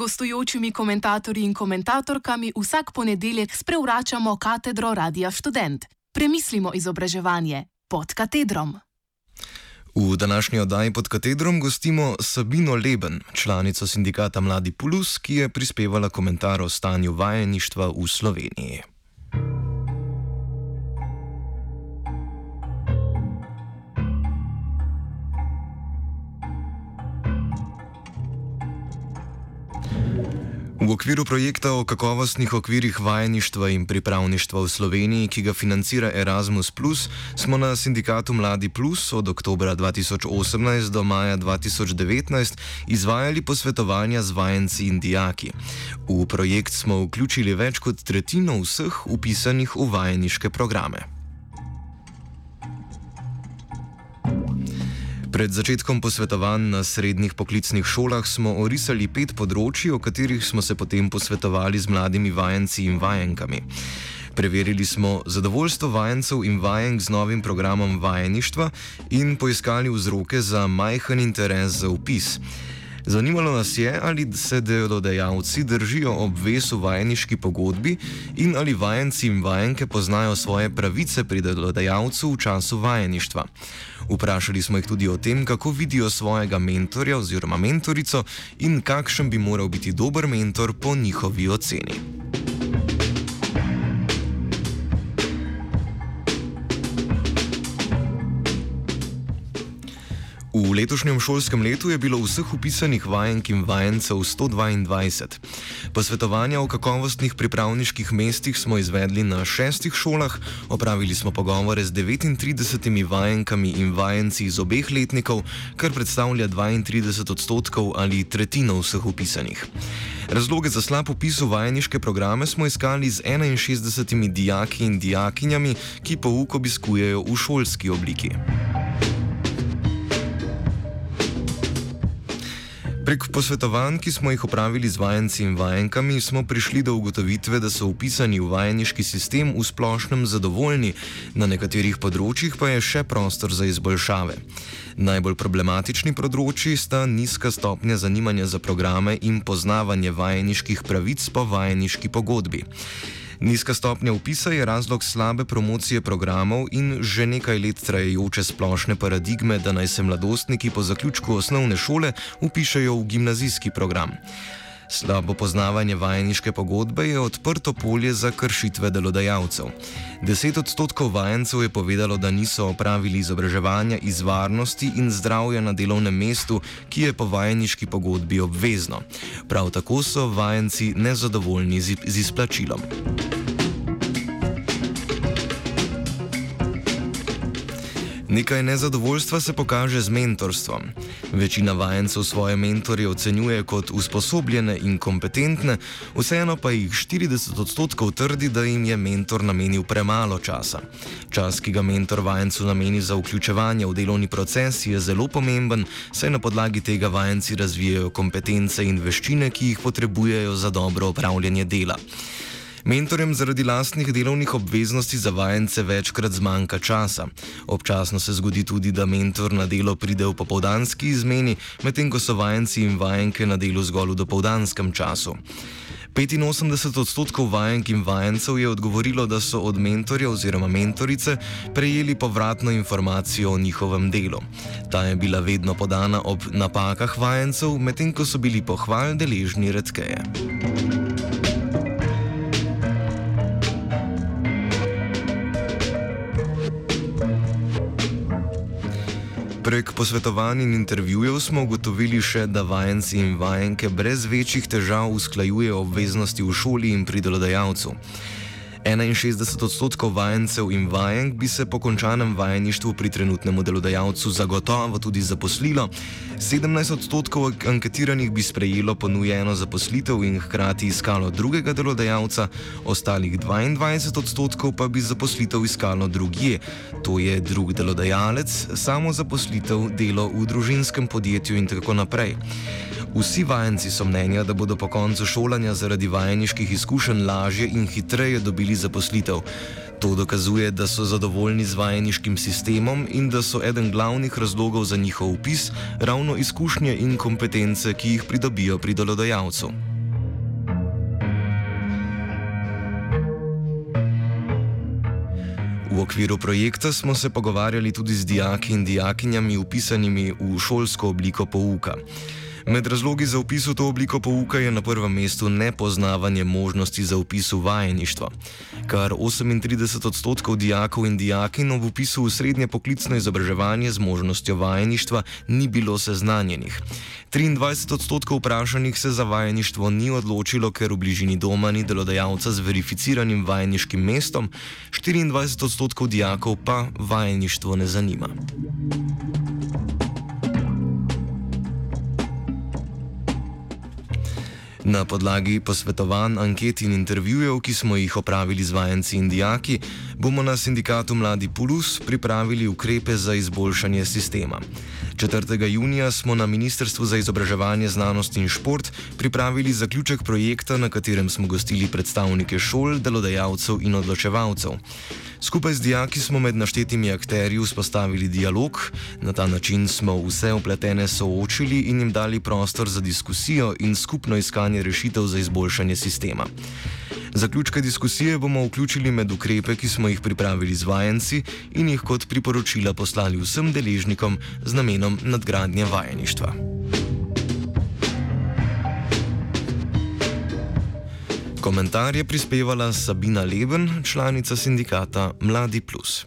gostujočimi komentatorji in komentatorkami vsak ponedeljek sprevračamo katedro Radia Student. Premislimo izobraževanje pod katedrom. V današnji oddaji pod katedrom gostimo Sabino Leben, članico sindikata Mladi Plus, ki je prispevala komentar o stanju vajeništva v Sloveniji. Okviru projekta o kakovostnih okvirih vajeništva in pripravništva v Sloveniji, ki ga financira Erasmus, smo na sindikatu Mladi Plus od oktobra 2018 do maja 2019 izvajali posvetovanja z vajenci in dijaki. V projekt smo vključili več kot tretjino vseh upisanih v vajeniške programe. Pred začetkom posvetovanj na srednjih poklicnih šolah smo orisali pet področji, o katerih smo se potem posvetovali z mladimi vajenci in vajenkami. Preverili smo zadovoljstvo vajencev in vajenk z novim programom vajeništva in poiskali vzroke za majhen interes za upis. Zanimalo nas je, ali se delodajalci držijo obvez v vajeniški pogodbi in ali vajenci in vajenke poznajo svoje pravice pri delodajalcu v času vajeništva. Vprašali smo jih tudi o tem, kako vidijo svojega mentorja oziroma mentorico in kakšen bi moral biti dober mentor po njihovi oceni. V letošnjem šolskem letu je bilo vseh upisanih vajenk in vajencev 122. Posvetovanja o kakovostnih pripravniških mestih smo izvedli na šestih šolah, opravili smo pogovore z 39 vajenkami in vajenci iz obeh letnikov, kar predstavlja 32 odstotkov ali tretjino vseh upisanih. Razloge za slab upis v vajeniške programe smo iskali z 61 dijaki in dijakinjami, ki pouk obiskujejo v šolski obliki. Prek posvetovanj, ki smo jih opravili z vajenci in vajenkami, smo prišli do ugotovitve, da so upisani v vajeniški sistem v splošnem zadovoljni, na nekaterih področjih pa je še prostor za izboljšave. Najbolj problematični področji sta nizka stopnja zanimanja za programe in poznavanje vajeniških pravic po vajeniški pogodbi. Nizka stopnja upisa je razlog slabe promocije programov in že nekaj let trajajoče splošne paradigme, da naj se mladostniki po zaključku osnovne šole upišajo v gimnazijski program. Slabo poznavanje vajeniške pogodbe je odprto polje za kršitve delodajalcev. Deset odstotkov vajencev je povedalo, da niso opravili izobraževanja iz varnosti in zdravja na delovnem mestu, ki je po vajeniški pogodbi obvezno. Prav tako so vajenci nezadovoljni z izplačilom. Nekaj nezadovoljstva se pokaže z mentorstvom. Večina vajencev svoje mentorje ocenjuje kot usposobljene in kompetentne, vseeno pa jih 40 odstotkov trdi, da jim je mentor namenil premalo časa. Čas, ki ga mentor vajencu nameni za vključevanje v delovni proces, je zelo pomemben, saj na podlagi tega vajenci razvijajo kompetence in veščine, ki jih potrebujejo za dobro upravljanje dela. Mentorjem zaradi lastnih delovnih obveznosti za vajence večkrat zmanjka časa. Občasno se zgodi tudi, da mentor na delo pride v popoldanski izmeni, medtem ko so vajenci in vajenke na delu zgolj v dopoldanskem času. 85 odstotkov vajenk in vajencev je odgovorilo, da so od mentorja oziroma mentorice prejeli povratno informacijo o njihovem delu. Ta je bila vedno podana ob napakah vajencev, medtem ko so bili pohval deležni redkeje. Prek posvetovanj in intervjujev smo ugotovili še, da vajenci in vajenke brez večjih težav usklajujejo obveznosti v šoli in pri delodajalcu. 61 odstotkov vajencev in vajenk bi se po končanem vajeništvu pri trenutnem delodajalcu zagotovo tudi zaposlilo, 17 odstotkov anketiranih bi sprejelo ponujeno zaposlitev in hkrati iskalo drugega delodajalca, ostalih 22 odstotkov pa bi zaposlitev iskalo drugje, to je drug delodajalec, samo zaposlitev, delo v družinskem podjetju in tako naprej. Vsi vajenci so mnenja, da bodo po koncu šolanja zaradi vajeniških izkušenj lažje in hitreje dobili ponudili zaposlitev. To dokazuje, da so zadovoljni z vajeniškim sistemom in da so eden glavnih razlogov za njihov upis ravno izkušnje in kompetence, ki jih pridobijo pri delodajalcu. V okviru projekta smo se pogovarjali tudi z dijaki in dijakinjami upisanimi v šolsko obliko pouka. Med razlogi za upis v to obliko pouka je na prvem mestu nepoznavanje možnosti za upis v vajeništvo. Kar 38 odstotkov dijakov in dijakin ob upisu v srednje poklicno izobraževanje z možnostjo vajeništva ni bilo seznanjenih. 23 odstotkov vprašanih se za vajeništvo ni odločilo, ker v bližini doma ni delodajalca z verificiranim vajeniškim mestom, 24 odstotkov dijakov pa vajeništvo ne zanima. Na podlagi posvetovanj, anket in intervjujev, ki smo jih opravili z vajenci in dijaki, bomo na sindikatu Mladi Plus pripravili ukrepe za izboljšanje sistema. 4. junija smo na Ministrstvu za izobraževanje, znanost in šport pripravili zaključek projekta, na katerem smo gostili predstavnike šol, delodajalcev in odločevalcev. Skupaj z dijaki smo med naštetimi akterji vzpostavili dialog, na ta način smo vse upletene soočili in jim dali prostor za diskusijo in skupno iskanje rešitev za izboljšanje sistema. Zaključke diskusije bomo vključili med ukrepe, ki smo jih pripravili z vajenci in jih kot priporočila poslali vsem deležnikom z namenom nadgradnje vajeništva. Komentar je prispevala Sabina Leben, članica sindikata Mladi Plus.